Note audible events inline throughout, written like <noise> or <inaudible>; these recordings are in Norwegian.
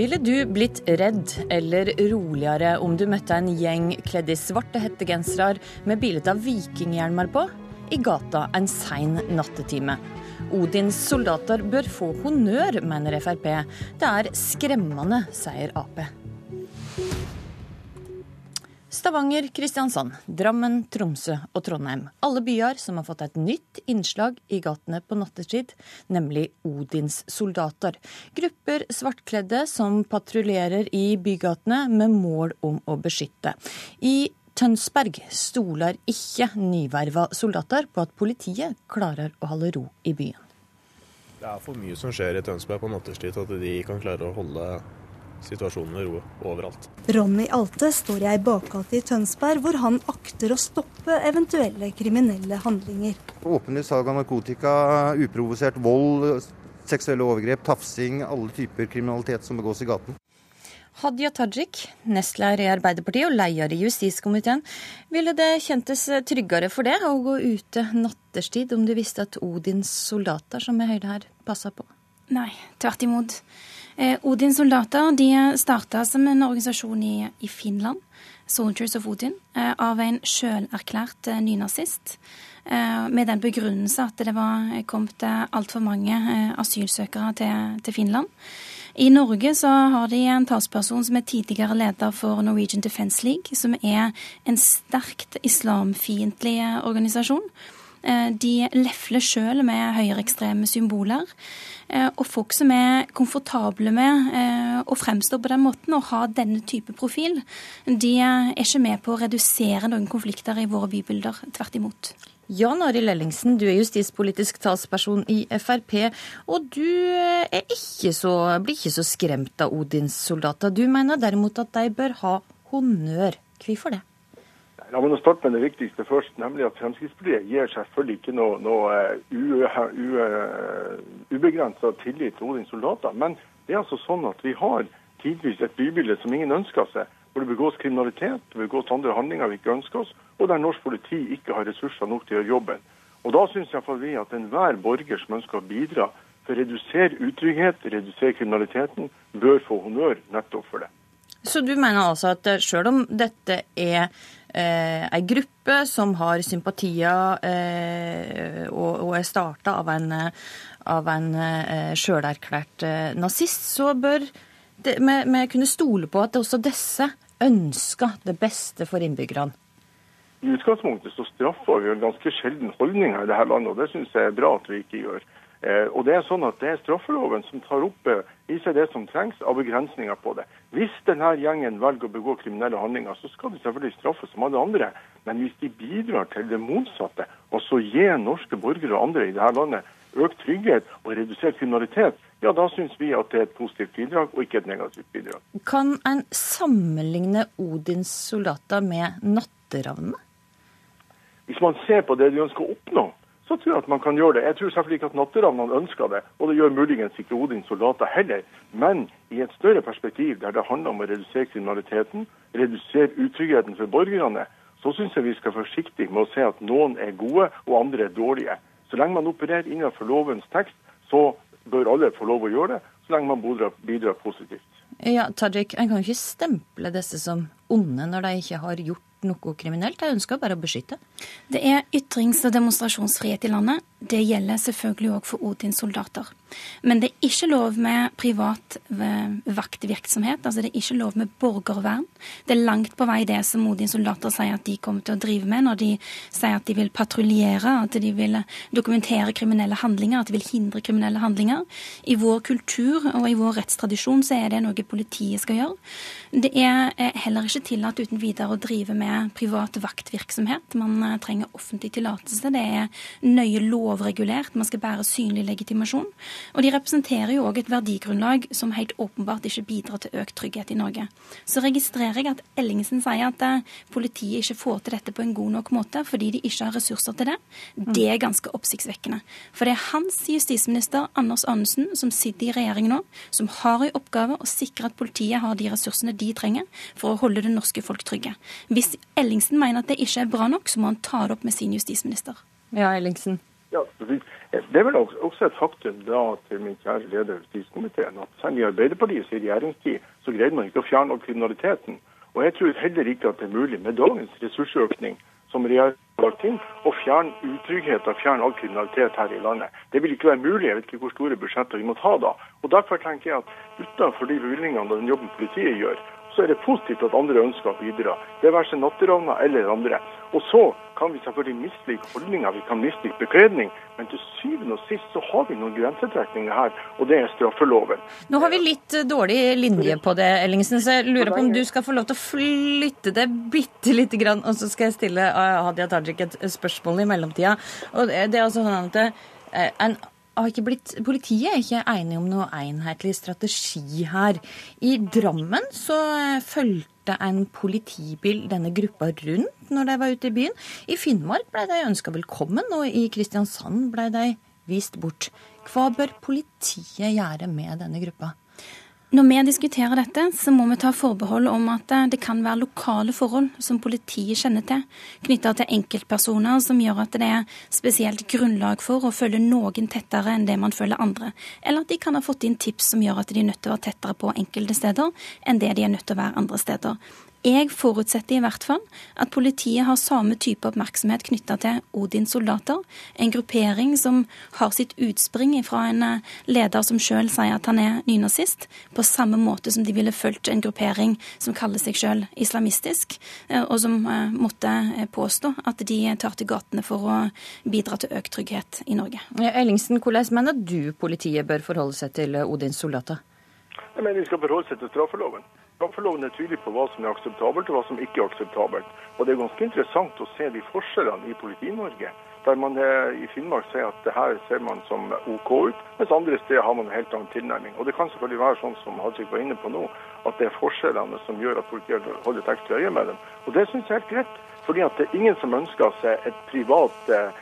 Ville du blitt redd eller roligere om du møtte en gjeng kledd i svarte hettegensere med bilde av vikinghjelmer på i gata en sein nattetime? Odins soldater bør få honnør, mener Frp. Det er skremmende, sier Ap. Stavanger, Kristiansand, Drammen, Tromsø og Trondheim. Alle byer som har fått et nytt innslag i gatene på nattestid, nemlig Odins soldater. Grupper svartkledde som patruljerer i bygatene med mål om å beskytte. I Tønsberg stoler ikke nyverva soldater på at politiet klarer å holde ro i byen. Det er for mye som skjer i Tønsberg på nattestid til at de kan klare å holde situasjonen med ro overalt. Ronny Alte står i ei bakgate i Tønsberg hvor han akter å stoppe eventuelle kriminelle handlinger. Åpenlig salg av narkotika, uprovosert vold, seksuelle overgrep, tafsing, alle typer kriminalitet som begås i gaten. Hadia Tajik, nestleder i Arbeiderpartiet og leder i justiskomiteen. Ville det kjentes tryggere for det å gå ute nattestid om du visste at Odins soldater, som vi hørte her, passa på? Nei, tvert imot. Eh, Odins soldater de starta som en organisasjon i, i, Finland, Soldiers of Odin, eh, av en sjølerklært eh, nynazist. Med den begrunnelse at det var kommet altfor mange asylsøkere til, til, Finland. I Norge så har de en talsperson som er tidligere leder for Norwegian Defence League, som er en sterkt islamfiendtlig organisasjon. De lefler sjøl med høyreekstreme symboler. Eh, og folk som er komfortable med eh, å fremstå på den måten og ha denne type profil, de er ikke med på å redusere noen konflikter i våre bybilder. Tvert imot. Jan Arild Ellingsen, du er justispolitisk talsperson i Frp. Og du ikke så, blir ikke så skremt av Odins soldater. Du mener derimot at de bør ha honnør. Hvorfor det? La meg starte med det viktigste først, nemlig at Fremskrittspartiet gir selvfølgelig ikke noe, noe uh, ubegrensa tillit til Odins soldater. Men det er altså sånn at vi har tidvis et bybilde som ingen ønsker seg. Hvor det begås kriminalitet, det begås andre handlinger vi ikke ønsker oss, og der norsk politi ikke har ressurser nok til å gjøre jobben. Og Da syns vi at enhver borger som ønsker å bidra for å redusere utrygghet, redusere kriminaliteten, bør få honnør nettopp for det. Så du mener altså at selv om dette er eh, ei gruppe som har sympatier eh, og, og, er starta av en, av en eh, sjølerklært eh, nazist, så bør vi kunne stole på at også disse ønsker det beste for innbyggerne. I utgangspunktet så straffer vi en ganske sjelden holdning her i dette landet, og det syns jeg er bra at vi ikke gjør. Eh, og Det er sånn at det er straffeloven som tar opp eh, i seg det som trengs av begrensninger på det. Hvis denne gjengen velger å begå kriminelle handlinger, så skal de selvfølgelig straffes som alle andre. Men hvis de bidrar til det motsatte, og så gir norske borgere og andre i dette landet økt trygghet og redusert kriminalitet, ja, da syns vi at det er et positivt bidrag og ikke et negativt bidrag. Kan en sammenligne Odins soldater med natteravnene? Hvis man ser på det de ønsker å oppnå, så tror jeg at man kan gjøre det. Jeg tror selvfølgelig ikke at natteravnene ønsker det, og det gjør muligens ikke Odins soldater heller. Men i et større perspektiv, der det handler om å redusere kriminaliteten, redusere utryggheten for borgerne, så syns jeg vi skal være forsiktige med å se at noen er gode og andre er dårlige. Så lenge man opererer innenfor lovens tekst, så bør alle få lov å gjøre det, så lenge man bidrar, bidrar positivt. Ja, Tajik, En kan ikke stemple disse som onde når de ikke har gjort noe kriminelt. Jeg ønsker bare å beskytte. Det er ytrings- og demonstrasjonsfrihet i landet. Det gjelder selvfølgelig òg for Odins soldater. Men det er ikke lov med privat eh, vaktvirksomhet. altså Det er ikke lov med borgervern. Det er langt på vei det som Odins soldater sier at de kommer til å drive med når de sier at de vil patruljere, at de vil dokumentere kriminelle handlinger, at de vil hindre kriminelle handlinger. I vår kultur og i vår rettstradisjon så er det noe politiet skal gjøre. Det er heller ikke tillatt uten videre å drive med privat vaktvirksomhet. Man eh, trenger offentlig tillatelse. Det er nøye lov lovregulert, man skal bære synlig legitimasjon. Og de representerer jo òg et verdigrunnlag som helt åpenbart ikke bidrar til økt trygghet i Norge. Så registrerer jeg at Ellingsen sier at eh, politiet ikke får til dette på en god nok måte fordi de ikke har ressurser til det. Det er ganske oppsiktsvekkende. For det er hans justisminister Anders Anundsen som sitter i regjering nå, som har i oppgave å sikre at politiet har de ressursene de trenger for å holde det norske folk trygge. Hvis Ellingsen mener at det ikke er bra nok, så må han ta det opp med sin justisminister. Ja, Ellingsen. Ja, Det er vel også et faktum da til min kjære leder i justiskomiteen at selv i Arbeiderpartiets regjeringstid så greide man ikke å fjerne all kriminaliteten. Og jeg tror heller ikke at det er mulig med dagens ressursøkning som regjeringen har lagt inn, å fjerne utrygghet og fjerne all kriminalitet her i landet. Det vil ikke være mulig. Jeg vet ikke hvor store budsjetter vi må ta da. Og Derfor tenker jeg at utenfor de bevilgningene og den jobben politiet gjør, så er det positivt at andre ønsker å bidra. Det være seg natteravner eller andre. Og så kan vi selvfølgelig mislike holdninger, vi kan mislike bekledning, men til syvende og sist så har vi noen grensetrekninger her, og det er straffeloven. Nå har vi litt eh, dårlig linje på det, Ellingsen, så jeg lurer på om du skal få lov til å flytte det bitte lite grann, og så skal jeg stille eh, Hadia Tajik et spørsmål i mellomtida. Og det er altså sånn at eh, en blitt, politiet er ikke enige om noe enhetlig strategi her. I Drammen så fulgte en politibil denne gruppa rundt når de var ute i byen. I Finnmark ble de ønska velkommen, og i Kristiansand ble de vist bort. Hva bør politiet gjøre med denne gruppa? Når vi diskuterer dette, så må vi ta forbehold om at eh, det kan være lokale forhold som politiet kjenner til, knytta til enkeltpersoner som gjør at det er spesielt grunnlag for å følge noen tettere enn det man følger andre. Eller at de kan ha fått inn tips som gjør at de er nødt til å være tettere på enkelte steder enn det de er nødt til å være andre steder. Jeg forutsetter i hvert fall at politiet har samme type oppmerksomhet knytta til Odins soldater, en gruppering som har sitt utspring fra en eh, leder som sjøl sier at han er nynazist, på samme måte som de ville fulgt en gruppering som kaller seg sjøl islamistisk, eh, og som eh, måtte påstå at de tar til gatene for å bidra til økt trygghet i Norge. Ellingsen, hvordan mener du politiet bør forholde seg til Odins soldater? Jeg mener de skal forholde seg til straffeloven. Straffeloven er tydelig på hva som er akseptabelt og hva som ikke er akseptabelt. Og Det er ganske interessant å se de forskjellene i Politi-Norge. Der man i Finnmark sier at det her ser man som OK ut, mens andre steder har man en helt annen tilnærming. Og Det kan selvfølgelig være sånn som Hajik var inne på nå, at det er forskjellene som gjør at politiet holder et ekstra øye med dem. Og Det syns jeg er helt greit. Fordi at det er ingen som ønsker seg et privat eh,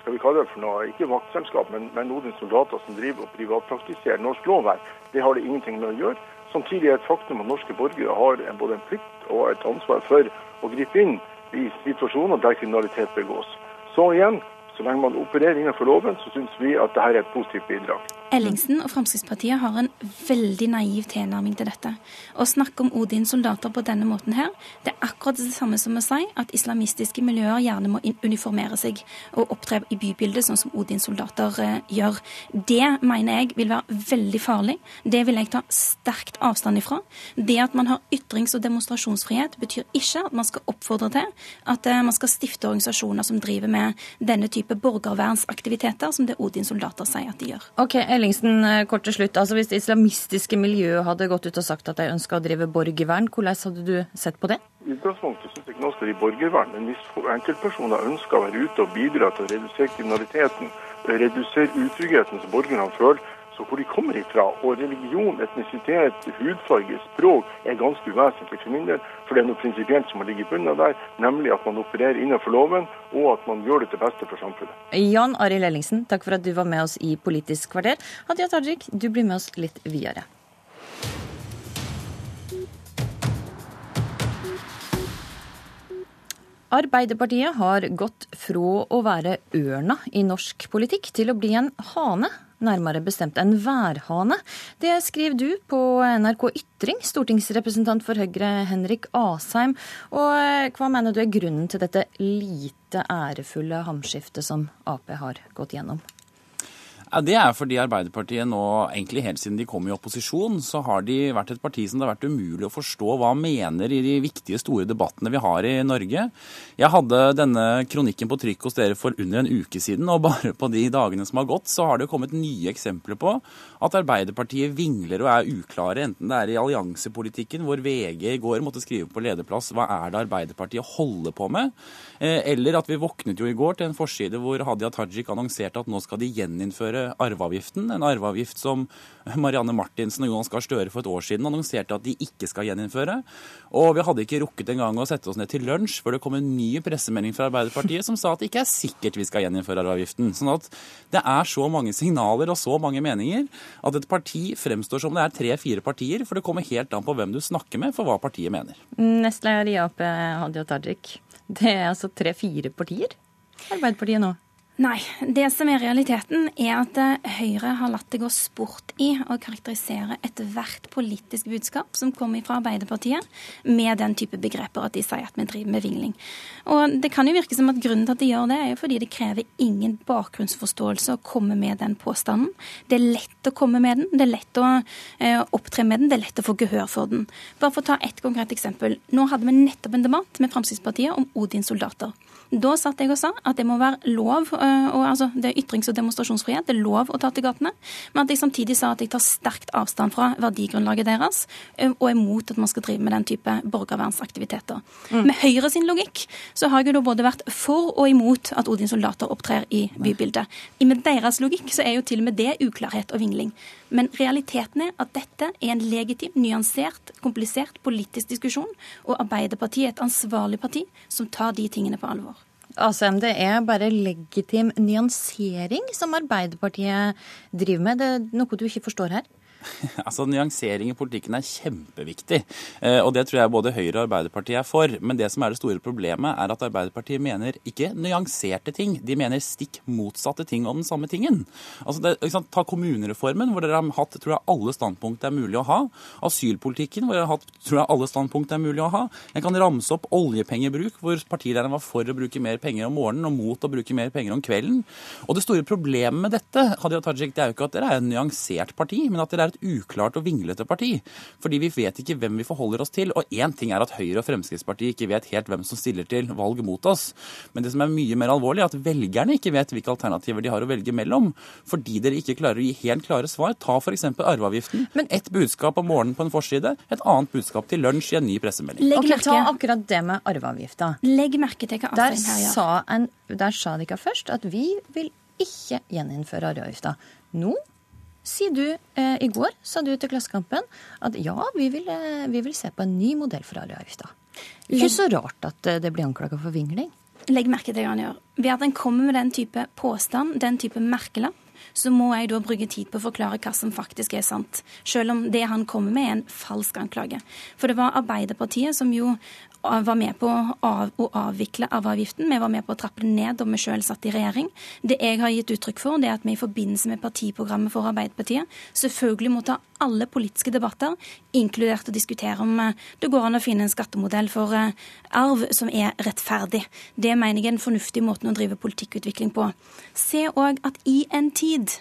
skal vi kalle det for noe, ikke vaktselskap, men, men noen soldater som driver og privatpraktiserer norsk lov her. Det har det ingenting med å gjøre. Samtidig er det et faktum at norske borgere har både en plikt og et ansvar for å gripe inn i situasjoner der kriminalitet begås. Så igjen, så lenge man opererer innenfor loven, så syns vi at dette er et positivt bidrag. Ellingsen og Fremskrittspartiet har en veldig naiv tilnærming til dette. Å snakke om Odins soldater på denne måten her, det er akkurat det samme som å si at islamistiske miljøer gjerne må uniformere seg og opptre i bybildet, sånn som Odins soldater eh, gjør. Det mener jeg vil være veldig farlig. Det vil jeg ta sterkt avstand ifra. Det at man har ytrings- og demonstrasjonsfrihet, betyr ikke at man skal oppfordre til at eh, man skal stifte organisasjoner som driver med denne type borgervernsaktiviteter, som det Odins soldater sier at de gjør. Ok, Ellingsen, eh, kort til slutt. Altså, hvis det islamistiske miljøet hadde gått ut og sagt at de ønska å drive borgervern, hvordan hadde du sett på det? I utgangspunktet syns jeg ikke noe skal drive borgervern, men hvis enkeltpersoner ønsker å være ute og bidra til å redusere kriminaliteten, redusere utryggheten som borgerne føler, så hvor de kommer ifra. Og religion, etnisitet, hudfarge, språk er ganske uvesentlig for min del. For det er noe prinsipielt som må ligge i bunnen der, nemlig at man opererer innenfor loven, og at man gjør det til beste for samfunnet. Jan Arild Ellingsen, takk for at du var med oss i Politisk kvarter. Hadia Tajik, du blir med oss litt videre. Arbeiderpartiet har gått fra å være ørna i norsk politikk til å bli en hane nærmere bestemt en værhane. Det skriver du på NRK Ytring, stortingsrepresentant for Høyre Henrik Asheim. Og eh, hva mener du er grunnen til dette lite ærefulle hamskiftet som Ap har gått gjennom? Ja, Det er fordi Arbeiderpartiet nå, egentlig helt siden de kom i opposisjon, så har de vært et parti som det har vært umulig å forstå hva mener i de viktige, store debattene vi har i Norge. Jeg hadde denne kronikken på trykk hos dere for under en uke siden, og bare på de dagene som har gått, så har det kommet nye eksempler på at Arbeiderpartiet vingler og er uklare, enten det er i alliansepolitikken, hvor VG i går måtte skrive på lederplass hva er det Arbeiderpartiet holder på med, eh, eller at vi våknet jo i går til en forside hvor Hadia Tajik annonserte at nå skal de gjeninnføre arveavgiften, en arveavgift som Marianne Martinsen og Jonas Gahr Støre for et år siden annonserte at de ikke skal gjeninnføre. Og vi hadde ikke rukket engang å sette oss ned til lunsj før det kom en ny pressemelding fra Arbeiderpartiet som sa at det ikke er sikkert vi skal gjeninnføre arveavgiften. Sånn at det er så mange signaler og så mange meninger at et parti fremstår som det er tre-fire partier, for det kommer helt an på hvem du snakker med for hva partiet mener. Nestleder i Ap, Hadia Tajik. Det er altså tre-fire partier? Arbeiderpartiet nå? Nei. Det som er realiteten, er at eh, Høyre har latt det gå sport i å karakterisere ethvert politisk budskap som kommer fra Arbeiderpartiet, med den type begreper at de sier at vi driver med vingling. Og Det kan jo virke som at grunnen til at de gjør det, er jo fordi det krever ingen bakgrunnsforståelse å komme med den påstanden. Det er lett å komme med den, det er lett å eh, opptre med den, det er lett å få gehør for den. Bare for å ta ett konkret eksempel. Nå hadde vi nettopp en debatt med Fremskrittspartiet om Odins soldater. Da satt jeg og sa at det må være lov, og, altså det er ytrings- og demonstrasjonsfrihet, det er lov å ta til gatene, men at jeg samtidig sa at jeg tar sterkt avstand fra verdigrunnlaget deres, eh, og er mot at man skal drive med den type borgervernsaktiviteter. Mm. Med Høyre sin logikk så har jeg jo da både vært for og imot at Odins soldater opptrer i bybildet. Med deres logikk så er jo til og med det uklarhet og vingling. Men realiteten er at dette er en legitim, nyansert, komplisert politisk diskusjon, og Arbeiderpartiet er et ansvarlig parti som tar de tingene på alvor. Asheim, det er bare legitim nyansering som Arbeiderpartiet driver med. Det er noe du ikke forstår her? <laughs> altså Nyansering i politikken er kjempeviktig. Eh, og Det tror jeg både Høyre og Arbeiderpartiet er for. Men det som er det store problemet, er at Arbeiderpartiet mener ikke nyanserte ting. De mener stikk motsatte ting om den samme tingen. Altså det, sant, Ta kommunereformen, hvor dere har hatt tror jeg, alle standpunkt det er mulig å ha. Asylpolitikken, hvor dere har hatt tror jeg, alle standpunkt det er mulig å ha. Jeg kan ramse opp oljepengebruk, hvor partilederen var for å bruke mer penger om morgenen og mot å bruke mer penger om kvelden. Og det store problemet med dette Hadia Tajik, det er jo ikke at dere er et nyansert parti, men at dere er et uklart og vinglete parti. Fordi vi vet ikke hvem vi forholder oss til. Og én ting er at Høyre og Fremskrittspartiet ikke vet helt hvem som stiller til valg mot oss. Men det som er mye mer alvorlig, er at velgerne ikke vet hvilke alternativer de har å velge mellom. Fordi dere ikke klarer å gi helt klare svar. Ta f.eks. arveavgiften. Men ett budskap om morgenen på en forside, et annet budskap til lunsj i en ny pressemelding. Legg okay, ta akkurat det med arveavgifta. Legg merke til hva der sa, en, der sa de ikke først at vi vil ikke gjeninnføre arveavgifta. Nå sier du eh, I går sa du til Klassekampen at ja, vi vil, eh, vi vil se på en ny modell for arveavgifta. Ikke så rart at eh, det blir anklaga for vingling. Legg merke til det han gjør. Ved at en kommer med den type påstand, den type merkelapp, så må jeg da bruke tid på å forklare hva som faktisk er sant. Selv om det han kommer med, er en falsk anklage. For det var Arbeiderpartiet som jo var med på å avvikle arveavgiften. Vi var med på å trappe den ned da vi selv satt i regjering. Det jeg har gitt uttrykk for, det er at vi i forbindelse med partiprogrammet for Arbeiderpartiet selvfølgelig må ta alle politiske debatter, inkludert å diskutere om eh, det går an å finne en skattemodell for eh, arv som er rettferdig. Det mener jeg er en fornuftig måte å drive politikkutvikling på. Se òg at i en tid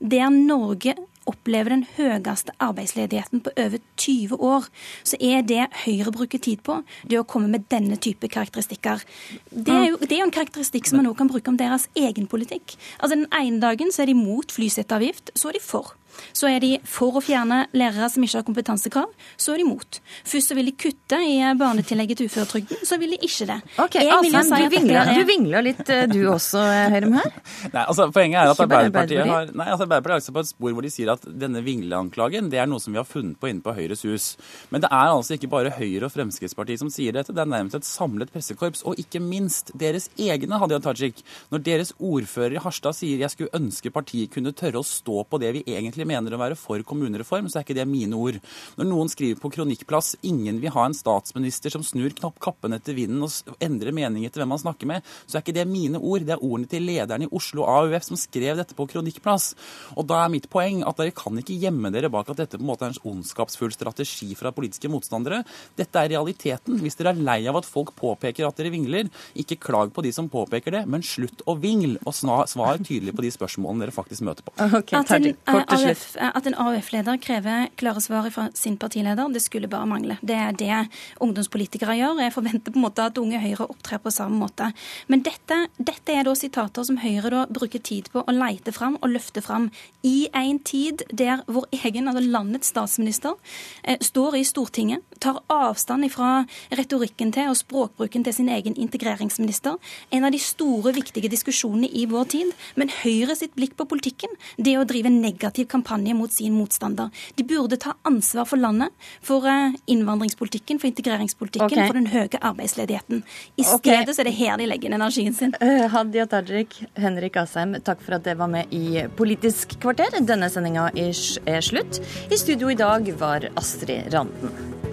der Norge opplever den høyeste arbeidsledigheten på over 20 år, så er det Høyre bruker tid på, det å komme med denne type karakteristikker. Det er jo, det er jo en karakteristikk som man nå kan bruke om deres egen politikk. Altså Den ene dagen så er de mot flyseteavgift, så er de for. Så er de for å fjerne lærere som ikke har kompetansekrav, så er de mot. Først så vil de kutte i barnetillegget til uføretrygden, så vil de ikke det. Ok, Asheim, si du, vingler, er... du vingler litt eh, du også, Høyrem Høyre her? <laughs> Nei, altså Poenget er at Arbeiderpartiet har nei, altså, Arbeiderpartiet er på et spor hvor de sier at denne vingleanklagen det er noe som vi har funnet på inne på Høyres hus. Men det er altså ikke bare Høyre og Fremskrittspartiet som sier dette, det er nærmest et samlet pressekorps. Og ikke minst deres egne, Hadia Tajik. Når deres ordfører i Harstad sier jeg skulle ønske partiet kunne tørre å stå på det vi egentlig egentlig mener å være for kommunereform, så er ikke det mine ord. Når noen skriver på kronikkplass ingen vil ha en statsminister som snur knapp kappen etter vinden og endrer mening etter hvem han snakker med, så er ikke det mine ord. Det er ordene til lederen i Oslo AUF som skrev dette på kronikkplass. Og da er mitt poeng at dere kan ikke gjemme dere bak at dette på en måte er en ondskapsfull strategi fra politiske motstandere. Dette er realiteten. Hvis dere er lei av at folk påpeker at dere vingler, ikke klag på de som påpeker det, men slutt å vingle, og svar tydelig på de spørsmålene dere faktisk møter på. Okay, kort til slutt. AUF, at en AUF-leder krever klare svar fra sin partileder, det skulle bare mangle. Det er det ungdomspolitikere gjør. Jeg forventer på en måte at Unge Høyre opptrer på samme måte. Men dette, dette er da sitater som Høyre da bruker tid på å leite fram og løfte fram i en tid der vår egen, altså landets statsminister, eh, står i Stortinget, tar avstand fra retorikken til og språkbruken til sin egen integreringsminister. En av de store, viktige diskusjonene i vår tid. Men Høyre sitt blikk på politikken, det å drive negativ kampanje mot sin motstander. De burde ta ansvar for landet, for eh, innvandringspolitikken, for integreringspolitikken, okay. for den høye arbeidsledigheten. I stedet okay. så er det her de legger inn energien sin. Uh, Hadia Tajik, Henrik Asheim, takk for at dere var med i Politisk kvarter. Denne sendinga er slutt. I studio i dag var Astrid Randen.